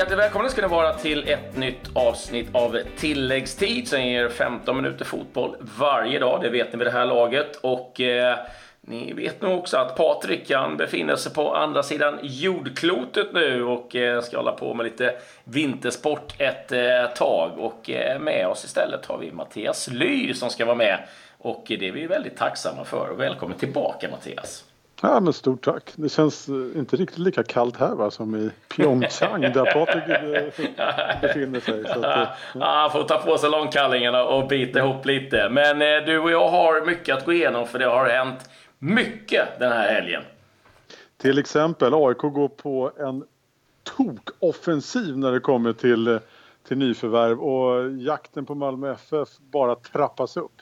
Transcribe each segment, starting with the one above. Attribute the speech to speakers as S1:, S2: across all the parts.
S1: Hjärtligt välkomna ska ni vara till ett nytt avsnitt av tilläggstid som ger 15 minuter fotboll varje dag. Det vet ni vid det här laget. Och eh, ni vet nog också att Patrik kan befinner sig på andra sidan jordklotet nu och eh, ska hålla på med lite vintersport ett eh, tag. Och eh, med oss istället har vi Mattias Lyr som ska vara med. Och det är vi väldigt tacksamma för. Och välkommen tillbaka Mattias.
S2: Ja, men stort tack. Det känns eh, inte riktigt lika kallt här va, som i Pyeongchang där Patrik eh, befinner sig. Så att,
S1: ja. Han får ta på sig långkallingarna och bita ihop lite. Men eh, du och jag har mycket att gå igenom för det har hänt mycket den här helgen.
S2: Till exempel AIK går på en tokoffensiv när det kommer till, till nyförvärv och jakten på Malmö FF bara trappas upp.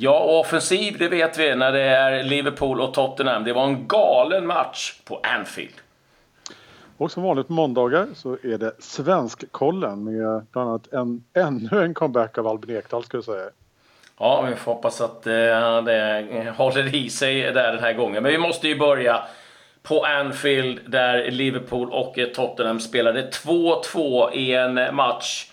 S1: Ja, offensiv, det vet vi när det är Liverpool och Tottenham. Det var en galen match på Anfield.
S2: Och som vanligt på måndagar så är det Svenskkollen med bland annat en, ännu en comeback av Albin Ekdal skulle jag säga.
S1: Ja, vi får hoppas att eh, det håller i sig där den här gången. Men vi måste ju börja på Anfield där Liverpool och Tottenham spelade 2-2 i en match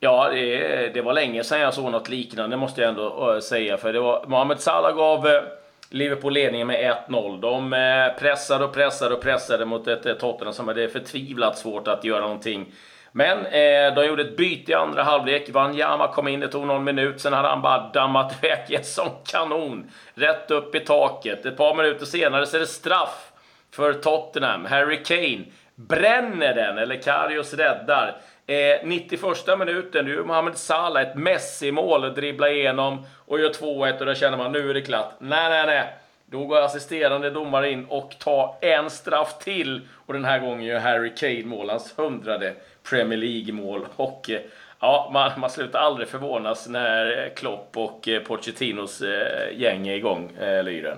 S1: Ja, det, det, var länge sedan jag såg något liknande måste jag ändå eh, säga. För det var, Mohamed Salah gav eh, Liverpool ledningen med 1-0. De eh, pressade och pressade och pressade mot ett Tottenham som hade förtvivlat svårt att göra någonting. Men eh, de gjorde ett byte i andra halvlek. Wanyama kom in, det tog någon minut. Sen hade han bara dammat iväg en sån kanon. Rätt upp i taket. Ett par minuter senare så är det straff för Tottenham. Harry Kane bränner den, eller Karius räddar. Eh, 91 minuten, nu gör Mohamed Salah ett Messi-mål, dribblar igenom och gör 2-1 och då känner man nu är det klart. Nej, nej, nej. Då går assisterande domare in och tar en straff till. Och den här gången gör Harry Kane mål, hans hundrade Premier League-mål. Och eh, ja, man, man slutar aldrig förvånas när eh, Klopp och eh, Pochettinos eh, gäng är igång, eh, Lyren.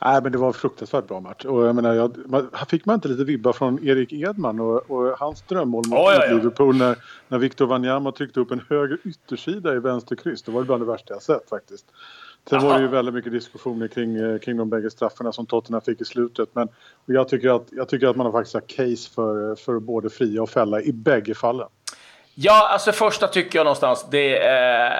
S2: Nej, men det var en fruktansvärt bra match. Och jag menar, jag, man, fick man inte lite vibbar från Erik Edman och, och hans drömmål mot oh, ja, ja. Liverpool när, när Victor Wanyama tryckte upp en höger yttersida i vänster kryss. Det var bland det värsta jag sett faktiskt. Sen Aha. var det ju väldigt mycket diskussioner kring, eh, kring de bägge straffarna som Tottenham fick i slutet. Men jag tycker att, jag tycker att man har faktiskt har case för, för både fria och fälla i bägge fallen.
S1: Ja, alltså första tycker jag någonstans, det är...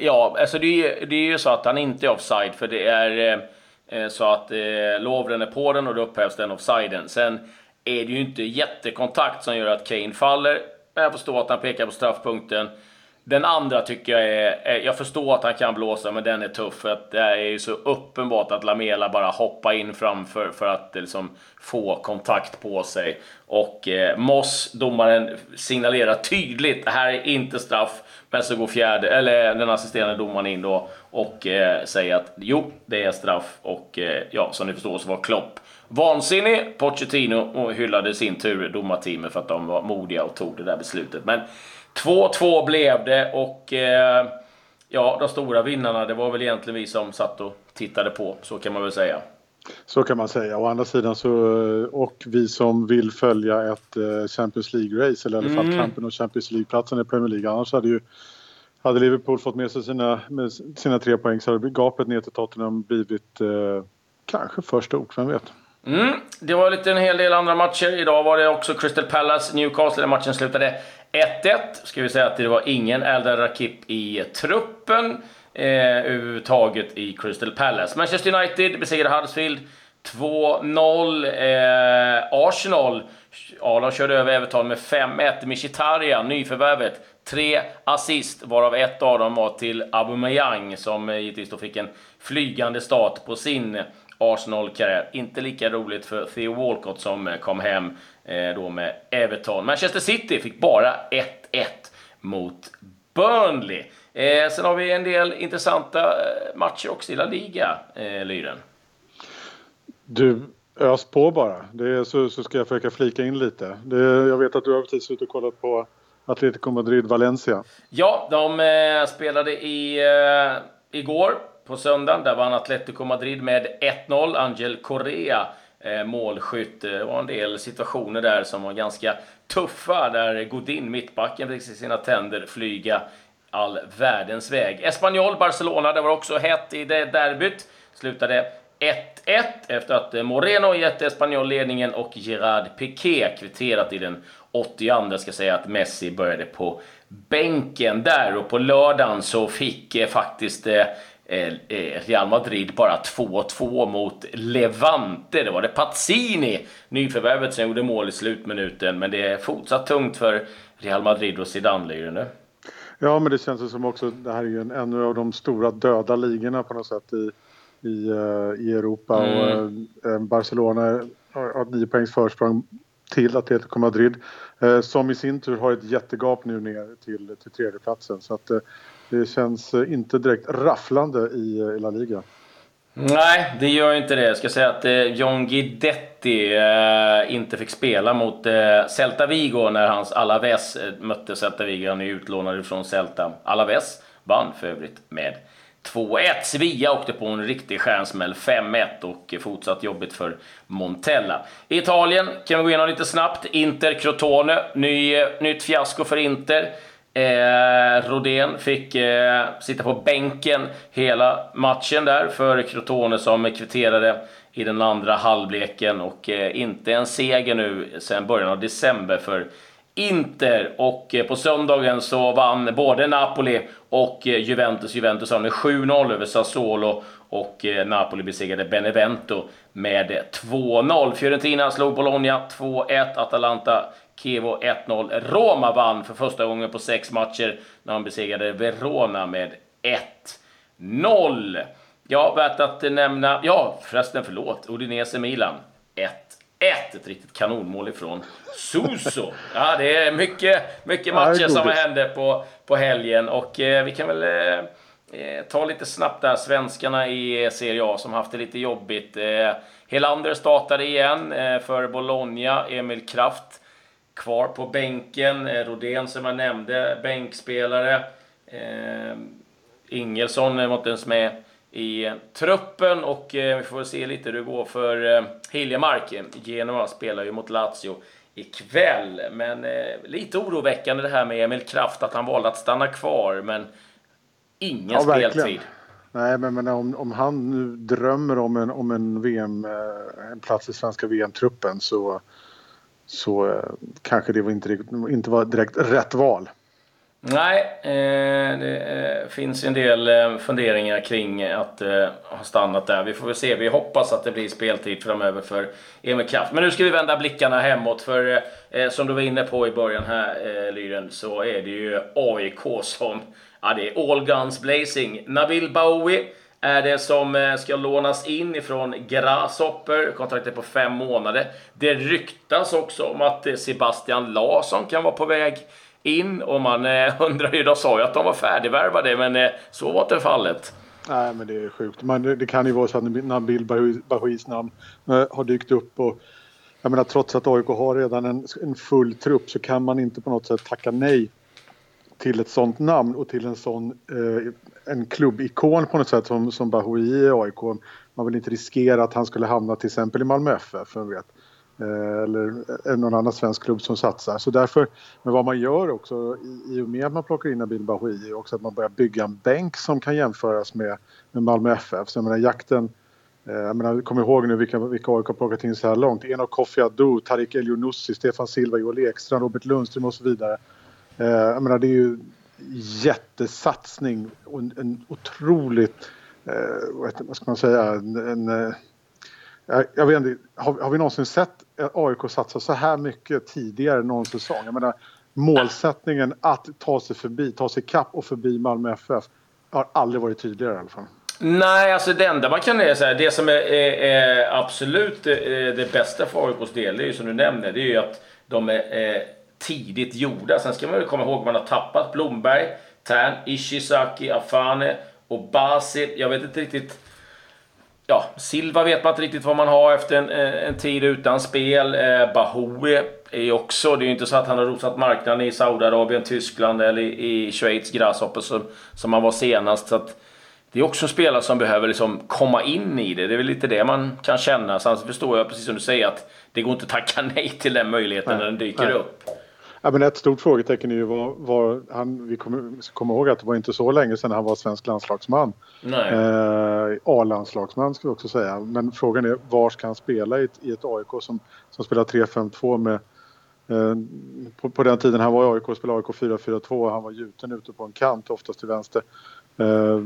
S1: Ja, alltså det är, det är ju så att han inte är offside, för det är... Eh, så att eh, Lovren är på den och då upphävs den offsiden. Sen är det ju inte jättekontakt som gör att Kane faller. Men jag förstår att han pekar på straffpunkten. Den andra tycker jag är, jag förstår att han kan blåsa, men den är tuff. För att det är ju så uppenbart att Lamela bara hoppar in framför för att liksom få kontakt på sig. Och eh, Moss, domaren, signalerar tydligt, det här är inte straff. Men så går fjärde, eller den assisterande domaren in då och eh, säger att jo, det är straff. Och eh, ja, som ni förstår så var Klopp vansinnig. Pochettino hyllade sin tur domarteamet för att de var modiga och tog det där beslutet. Men 2-2 blev det och eh, ja, de stora vinnarna, det var väl egentligen vi som satt och tittade på, så kan man väl säga.
S2: Så kan man säga. Å andra sidan så, och vi som vill följa ett eh, Champions League-race, eller i alla fall mm. kampen om Champions League-platsen i Premier League. Annars hade ju hade Liverpool fått med sig sina, med sina tre poäng så hade gapet ner till Tottenham blivit eh, kanske för stort, vem vet?
S1: Mm, det var lite en hel del andra matcher. Idag var det också Crystal Palace, Newcastle, där matchen slutade 1-1. Ska vi säga att det var ingen Eldar Rakip i truppen eh, överhuvudtaget i Crystal Palace. Manchester United besegrade Huddersfield 2-0. Eh, Arsenal, ja, de körde över Everton med 5-1. Mkhitaryan, nyförvärvet, tre assist, varav ett av dem var till Aubameyang som givetvis då fick en flygande start på sin Arsenal-karriär. Inte lika roligt för Theo Walcott som kom hem då med Everton. Manchester City fick bara 1-1 mot Burnley. Eh, sen har vi en del intressanta eh, matcher också i La Liga, eh, Lyren.
S2: Du, ös på bara. Det så, så ska jag försöka flika in lite. Det, jag vet att du har precis suttit och kollat på Atletico Madrid-Valencia.
S1: Ja, de eh, spelade i, eh, igår på söndagen. Där vann Atletico Madrid med 1-0. Angel Correa eh, Eh, målskytt. Eh, det var en del situationer där som var ganska tuffa. Där Godin, mittbacken, fick sina tänder flyga all världens väg. Espanyol, Barcelona, det var också hett i det derbyt. Slutade 1-1 efter att eh, Moreno gett Espanyol ledningen och Gerard Piqué kvitterat i den 82 ska säga att Messi började på bänken där och på lördagen så fick eh, faktiskt eh, Real Madrid bara 2-2 mot Levante. Det var det Pazzini, nyförvärvet, som gjorde mål i slutminuten. Men det är fortsatt tungt för Real Madrid och Zidane nu.
S2: Ja, men det känns som också, det här är ju en, en av de stora döda ligorna på något sätt i, i, i Europa. Mm. Och, Barcelona har ett nio poängs försprång till Atletico Madrid. Eh, som i sin tur har ett jättegap nu ner till, till tredjeplatsen. Så att eh, det känns eh, inte direkt rafflande i, i La Liga.
S1: Nej, det gör inte det. Jag ska säga att eh, John Guidetti eh, inte fick spela mot eh, Celta Vigo när hans Alaves mötte Celta Vigo. Han är utlånad från Celta. Alaves vann för övrigt med 2-1. Sevilla åkte på en riktig stjärnsmäll, 5-1 och fortsatt jobbigt för Montella. I Italien kan vi gå igenom lite snabbt. Inter Crotone, ny, nytt fiasko för Inter. Eh, Rodén fick eh, sitta på bänken hela matchen där för Crotone som kvitterade i den andra halvleken och eh, inte en seger nu sedan början av december för Inter och eh, på söndagen så vann både Napoli och eh, Juventus. Juventus vann med 7-0 över Sassuolo och eh, Napoli besegrade Benevento med 2-0. Fiorentina slog Bologna 2-1. Atalanta Kevo 1-0. Roma vann för första gången på sex matcher när de besegrade Verona med 1-0. Ja, värt att nämna... Ja, förresten, förlåt. Udinese-Milan 1 1. Ett riktigt kanonmål ifrån Suso. Ja, det är mycket, mycket matcher som händer på, på helgen och eh, vi kan väl eh, eh, ta lite snabbt där. Svenskarna i Serie A som haft det lite jobbigt. Eh, Helander startade igen eh, för Bologna. Emil Kraft kvar på bänken. Eh, Rodén som jag nämnde, bänkspelare. Eh, Ingelsson var inte ens med i truppen och eh, vi får se lite hur det går för eh, Hiljemark. Genoa spelar ju mot Lazio ikväll, men eh, lite oroväckande det här med Emil Kraft, att han valde att stanna kvar, men ingen ja, speltid.
S2: Nej, men, men om, om han nu drömmer om en, om en VM, en plats i svenska VM-truppen så, så kanske det var inte, inte var direkt rätt val.
S1: Nej, eh, det eh, finns en del eh, funderingar kring att ha stannat där. Vi får väl se. Vi hoppas att det blir speltid framöver för Emil Kraft. Men nu ska vi vända blickarna hemåt. För som du var inne på i början här, Lyren, så är det ju AIK som... Ja, det är all guns blazing. Nabil Bowie är det som ska lånas in ifrån Grasshopper. Kontraktet på fem månader. Det ryktas också om att Sebastian Larsson kan vara på väg in och man eh, undrar ju, de sa ju att de var färdigvärvade men eh, så var inte fallet.
S2: Nej men det är sjukt. Man, det kan ju vara så att Nabil Bahouis namn eh, har dykt upp och jag menar trots att AIK har redan en, en full trupp så kan man inte på något sätt tacka nej till ett sånt namn och till en sån eh, en klubbikon på något sätt som, som Bahoui i AIK. Man vill inte riskera att han skulle hamna till exempel i Malmö FF, vem vet. Eh, eller eh, någon annan svensk klubb som satsar. Så därför, men vad man gör också i och med att man plockar in Nabil Bahoui är också att man börjar bygga en bänk som kan jämföras med, med Malmö FF. Så jag menar jakten, eh, jag menar, kom ihåg nu vilka, vilka AIK har plockat in så här långt. Enok Kofi Adu, Tarik Elyounoussi, Stefan Silva, Joel Ekstrand, Robert Lundström och så vidare. Jag menar det är ju jättesatsning och en, en otroligt, vad ska man säga, en, en jag vet inte, har, har vi någonsin sett AIK satsar så här mycket tidigare någon säsong? Jag menar, målsättningen att ta sig förbi, ta sig kapp och förbi Malmö FF har aldrig varit tydligare i alla fall.
S1: Nej, alltså det enda man kan säga, det som är, är, är absolut det, det bästa för AIKs del, det är ju som du nämner, det är ju att de är, är tidigt gjorda. Sen ska man väl komma ihåg att man har tappat Blomberg, Tern, Ishizaki, Afane och Basi. Jag vet inte riktigt ja, Silva vet man inte riktigt vad man har efter en, eh, en tid utan spel. Eh, Bahoui är också, det är ju inte så att han har rosat marknaden i Saudiarabien, Tyskland eller i, i Schweiz, Grasshopper som, som han var senast. Så att, det är också en spelare som behöver liksom komma in i det. Det är väl lite det man kan känna. Sen förstår jag, precis som du säger, att det går inte att tacka nej till den möjligheten nej, när den dyker nej. upp.
S2: Ja, men ett stort frågetecken är ju var, var han, vi, kommer, ska komma ihåg att det var inte så länge sedan han var svensk landslagsman. Eh, A-landslagsman ska vi också säga. Men frågan är var ska han spela i ett, i ett AIK som, som spelar 3-5-2 med eh, på, på, den tiden han var i AIK spelade AIK 4-4-2 han var gjuten ute på en kant oftast till vänster. Eh,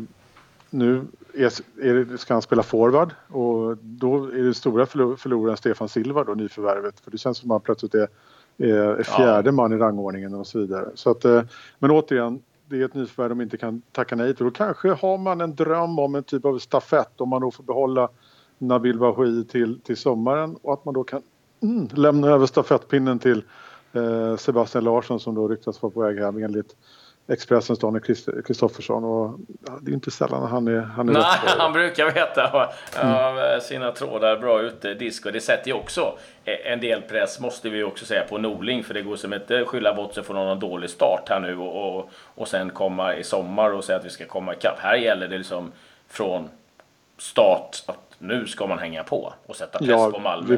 S2: nu är, är, ska han spela forward och då är det stora förloraren Stefan Silva då, nyförvärvet. För det känns som att han plötsligt är är fjärde ja. man i rangordningen och så vidare. Så att, eh, men återigen, det är ett nyförvärv de inte kan tacka nej till. Då kanske har man en dröm om en typ av stafett om man då får behålla Nabil Bahoui till, till sommaren och att man då kan mm, lämna över stafettpinnen till eh, Sebastian Larsson som då ryktas vara på väg hem enligt Expressens Daniel Kristoffersson och det är inte sällan han är, han är
S1: Nej, han brukar veta mm. sina trådar bra ute. Disco. Det sätter ju också en del press, måste vi också säga, på Norling. För det går som inte skylla bort sig från någon dålig start här nu och, och, och sen komma i sommar och säga att vi ska komma ikapp. Här gäller det liksom från start att nu ska man hänga på och sätta press ja, på Malmö.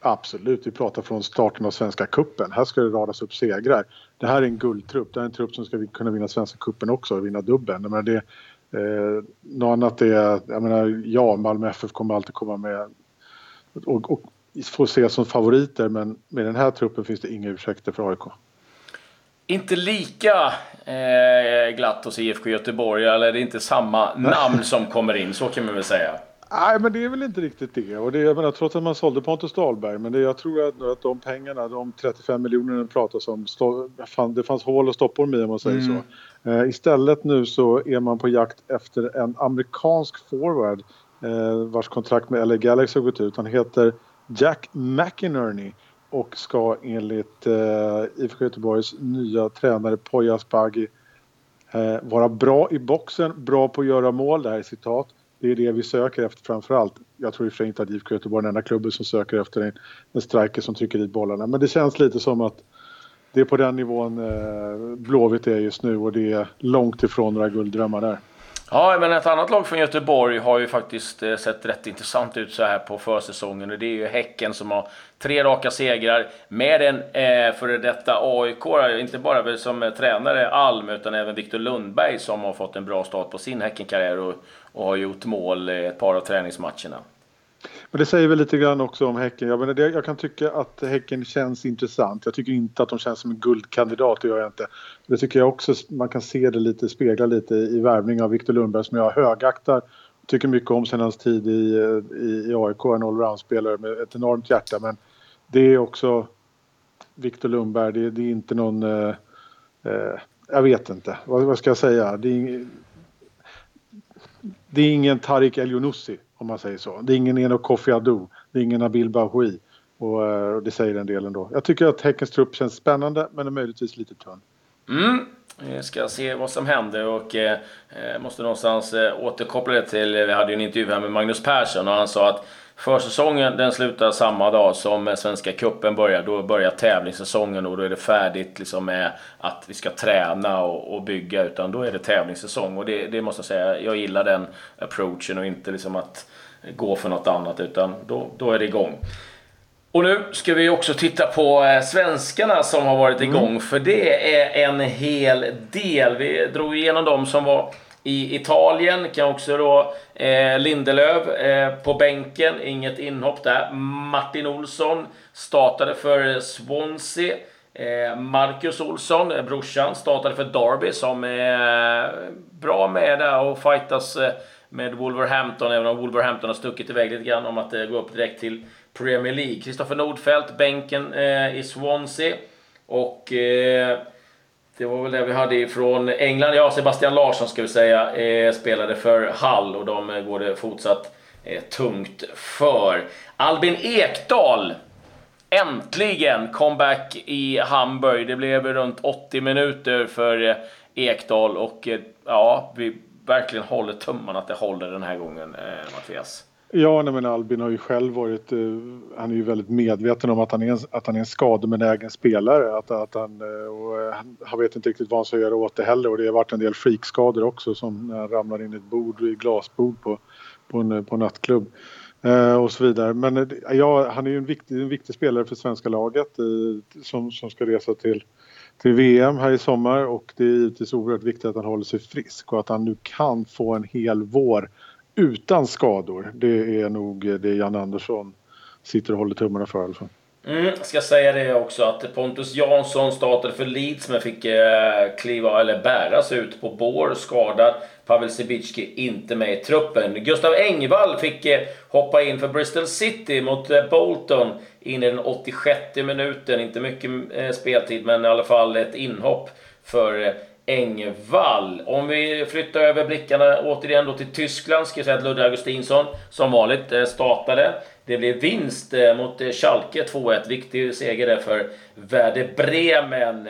S2: Absolut, vi pratar från starten av Svenska Kuppen. Här ska det radas upp segrar. Det här är en guldtrupp. Det är en trupp som ska kunna vinna Svenska Kuppen också och vinna dubbeln. Men det, eh, något annat är, jag menar, ja, Malmö FF kommer alltid komma med och, och får ses som favoriter men med den här truppen finns det inga ursäkter för AIK.
S1: Inte lika eh, glatt hos IFK Göteborg, eller det är inte samma namn som kommer in, så kan man väl säga.
S2: Nej, men det är väl inte riktigt det. Och det jag menar, trots att man sålde Pontus Dahlberg, men det, jag tror att, att de pengarna, de 35 miljonerna det pratas om, stå, fan, det fanns hål och stoppor med om man säger mm. så. Eh, istället nu så är man på jakt efter en amerikansk forward eh, vars kontrakt med LA Galaxy har gått ut. Han heter Jack McInerney och ska enligt eh, IFK Göteborgs nya tränare Poya Asbaghi eh, vara bra i boxen, bra på att göra mål, det här är citat det är det vi söker efter framför allt. Jag tror i och för sig inte att IFK Göteborg är den enda klubben som söker efter en, en striker som trycker dit bollarna. Men det känns lite som att det är på den nivån eh, Blåvitt är just nu och det är långt ifrån några gulddrömmar där.
S1: Ja, men ett annat lag från Göteborg har ju faktiskt eh, sett rätt intressant ut så här på försäsongen. Och det är ju Häcken som har tre raka segrar med en eh, före detta AIK, inte bara som eh, tränare Alm, utan även Viktor Lundberg som har fått en bra start på sin Häckenkarriär och, och har gjort mål i ett par av träningsmatcherna.
S2: Men det säger väl lite grann också om Häcken. Jag, menar, det, jag kan tycka att Häcken känns intressant. Jag tycker inte att de känns som en guldkandidat, det gör jag inte. Det tycker jag också man kan se det lite, spegla lite i värvning av Viktor Lundberg som jag högaktar. Tycker mycket om sen hans tid i, eh, i, i AIK, en allround-spelare med ett enormt hjärta. Men det är också Viktor Lundberg, det, det, är inte någon... Eh, eh, jag vet inte, vad, vad, ska jag säga? Det är, det är ingen Tarik El om man säger så. Det är ingen Eno Kofi Adu, det är ingen Nabil Bahoui. Och, eh, och det säger en del ändå. Jag tycker att Häckens trupp känns spännande men är möjligtvis lite tunn.
S1: Mm. Vi ska se vad som händer och eh, eh måste någonstans eh, återkoppla det till, eh, vi hade ju en intervju här med Magnus Persson och han sa att Försäsongen den slutar samma dag som Svenska Kuppen börjar. Då börjar tävlingssäsongen och då är det färdigt liksom med att vi ska träna och, och bygga. Utan då är det tävlingssäsong. Och det, det, måste jag säga, jag gillar den approachen och inte liksom att gå för något annat. Utan då, då är det igång. Och nu ska vi också titta på eh, svenskarna som har varit igång. Mm. För det är en hel del. Vi drog igenom de som var i Italien kan också då eh, Lindelöf eh, på bänken, inget inhopp där. Martin Olsson startade för Swansea. Eh, Marcus Olsson, eh, brorsan, startade för Derby som är bra med där och fightas eh, med Wolverhampton, även om Wolverhampton har stuckit iväg lite grann om att gå upp direkt till Premier League. Kristoffer Nordfeldt, bänken eh, i Swansea. Och eh, det var väl det vi hade ifrån England. Ja, Sebastian Larsson ska vi säga eh, spelade för Hall och de eh, går det fortsatt eh, tungt för. Albin Ekdal Äntligen comeback i Hamburg. Det blev runt 80 minuter för eh, Ekdal och eh, ja, vi verkligen håller tummarna att det håller den här gången, eh, Mattias.
S2: Ja, nej, men Albin har ju själv varit, uh, han är ju väldigt medveten om att han är en, att han är en skadebenägen spelare. Att, att han, uh, och, eh, han, han vet inte riktigt vad han ska göra åt det heller och det har varit en del freakskador också som när han ramlar in i ett bord, i glasbord på, på en på nattklubb. Uh, och så vidare. Men ja, han är ju en viktig, en viktig spelare för svenska laget som, som ska resa till till VM här i sommar och det är givetvis oerhört viktigt att han håller sig frisk och att han nu kan få en hel vår utan skador. Det är nog det Jan Andersson sitter och håller tummarna för i alla fall.
S1: Mm, ska säga det också att Pontus Jansson startade för Leeds men fick eh, kliva eller bäras ut på bår skadad. Pavel Sibicki inte med i truppen. Gustav Engvall fick eh, hoppa in för Bristol City mot eh, Bolton in i den 86 minuten. Inte mycket eh, speltid men i alla fall ett inhopp för eh, Engvall. Om vi flyttar över blickarna återigen då till Tyskland ska jag säga att Ludde Augustinsson som vanligt eh, startade. Det blev vinst eh, mot eh, Schalke 2-1. Viktig seger där för Werder Bremen.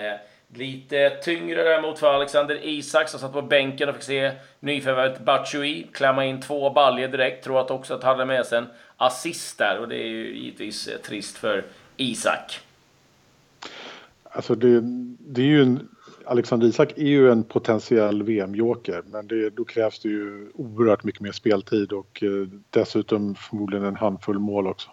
S1: Lite tyngre däremot för Alexander Isak som satt på bänken och fick se nyförvärvet Batshuayi klämma in två baljer direkt. Tror att också att han hade med sig en assist där och det är ju givetvis trist för Isak.
S2: Alltså det, det är ju en Alexander Isak är ju en potentiell VM-joker men det, då krävs det ju oerhört mycket mer speltid och eh, dessutom förmodligen en handfull mål också.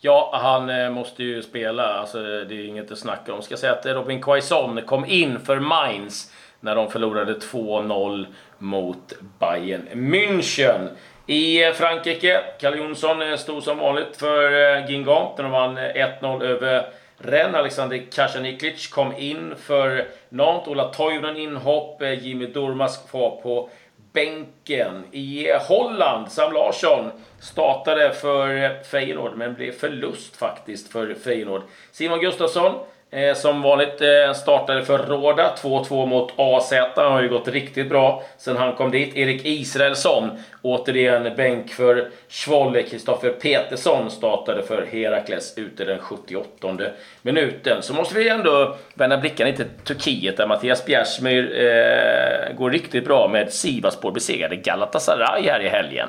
S1: Ja, han eh, måste ju spela. Alltså, det är inget att snacka om. Ska säga att Robin Quaison kom in för Mainz när de förlorade 2-0 mot Bayern München. I eh, Frankrike, Kalle Jonsson eh, stod som vanligt för eh, Guingamp när de vann 1-0 över Ren, Alexander Kasaniklic kom in för Nantes. Ola Toivonen inhopp. Eh, Jimmy Durmaz kvar på bänken. I Holland, Sam Larsson startade för Feyenoord, men blev förlust faktiskt för Feyenoord. Simon Gustafsson Eh, som vanligt eh, startade för Råda. 2-2 mot AZ. Han har ju gått riktigt bra sen han kom dit. Erik Israelsson, återigen bänk för Schwolle. Kristoffer Petersson startade för Herakles ute den 78 minuten. Så måste vi ändå vända blickarna till Turkiet där Mattias Bjärsmyr eh, går riktigt bra med Sivaspor besegrade Galatasaray här i helgen.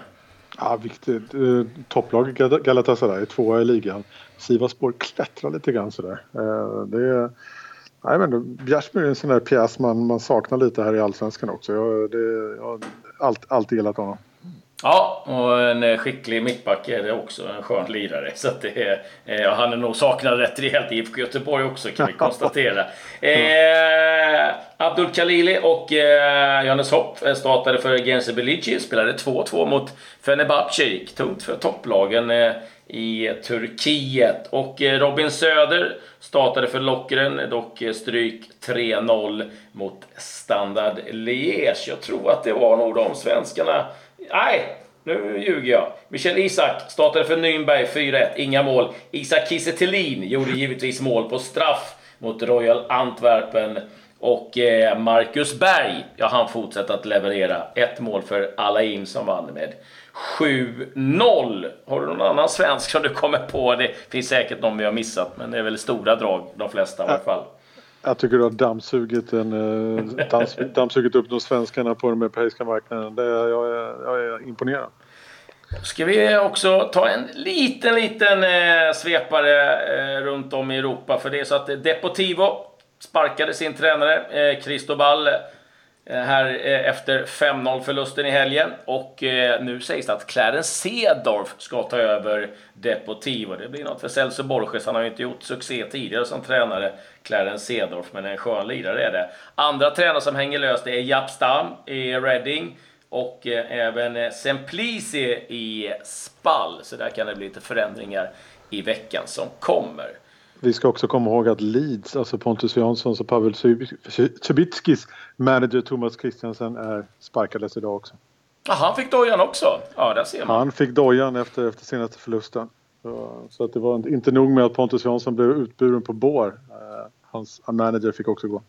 S2: Ja, viktigt. Eh, topplag Galatasaray, tvåa i ligan. Sivaspor klättrar lite grann sådär. Eh, det är, nej, men Bjärsmyr är en sån där pjäs man, man saknar lite här i Allsvenskan också. Jag, det, jag har allt, alltid gillat honom.
S1: Ja, och en skicklig mittback är det också. En skön lirare. Så det är, eh, han är nog saknad rätt rejält i IFK Göteborg också kan vi konstatera. eh, Abdul Khalili och eh, Johannes Hopp startade för Gense Belici. Spelade 2-2 mot Fenerbahce. Gick tungt för topplagen. Eh, i Turkiet. Och eh, Robin Söder startade för Lockeren, dock eh, stryk 3-0 mot Standard Liège. Jag tror att det var nog de svenskarna. Nej, nu ljuger jag. Michel Isak startade för Nürnberg 4-1, inga mål. Isak Kiese gjorde givetvis mål på straff mot Royal Antwerpen. Och eh, Marcus Berg, ja han fortsätter att leverera. Ett mål för Alain som vann med 7-0. Har du någon annan svensk som du kommer på? Det finns säkert någon vi har missat, men det är väl stora drag de flesta i alla fall.
S2: Jag tycker du har dammsugit, en, eh, dams, dammsugit upp de svenskarna på den europeiska marknaden. Det, jag, är, jag är imponerad.
S1: Ska vi också ta en liten, liten eh, svepare eh, runt om i Europa. För det är så att Deportivo sparkade sin tränare eh, Cristobal Eh, här eh, efter 5-0 förlusten i helgen. Och eh, nu sägs det att Clarence Cedorf ska ta över Deportivo. Det blir något för Celso Borges. Han har ju inte gjort succé tidigare som tränare, Clarence Cedorf, men en skön lirare är det. Andra tränare som hänger löst är Japp Stam i Reading och även Semplici i Spall. Så där kan det bli lite förändringar i veckan som kommer.
S2: Vi ska också komma ihåg att Leeds, alltså Pontus Janssons och Pavel Cibicskis manager Thomas Christiansen är sparkades idag också.
S1: Ja, han fick dojan också? Ja, där ser man.
S2: Han fick dojan efter, efter senaste förlusten. Så, att det var inte nog med att Pontus Jansson blev utburen på bår. Uh, hans manager fick också gå.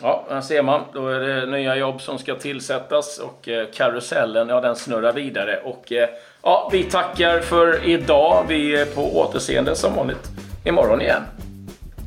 S1: Ja, där ser man. Då är det nya jobb som ska tillsättas och eh, karusellen, ja den snurrar vidare. Och eh, ja, vi tackar för idag. Vi är på återseende som vanligt imorgon igen.